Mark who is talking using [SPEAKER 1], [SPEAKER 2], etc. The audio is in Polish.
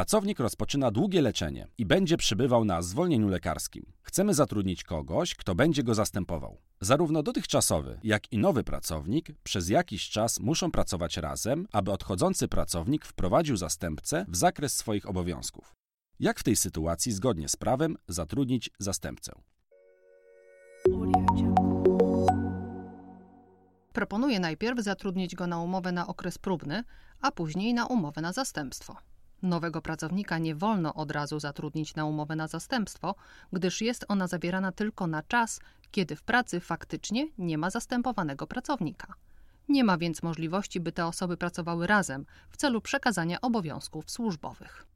[SPEAKER 1] Pracownik rozpoczyna długie leczenie i będzie przybywał na zwolnieniu lekarskim. Chcemy zatrudnić kogoś, kto będzie go zastępował. Zarówno dotychczasowy, jak i nowy pracownik przez jakiś czas muszą pracować razem, aby odchodzący pracownik wprowadził zastępcę w zakres swoich obowiązków. Jak w tej sytuacji, zgodnie z prawem, zatrudnić zastępcę?
[SPEAKER 2] Proponuję najpierw zatrudnić go na umowę na okres próbny, a później na umowę na zastępstwo. Nowego pracownika nie wolno od razu zatrudnić na umowę na zastępstwo, gdyż jest ona zawierana tylko na czas, kiedy w pracy faktycznie nie ma zastępowanego pracownika. Nie ma więc możliwości, by te osoby pracowały razem w celu przekazania obowiązków służbowych.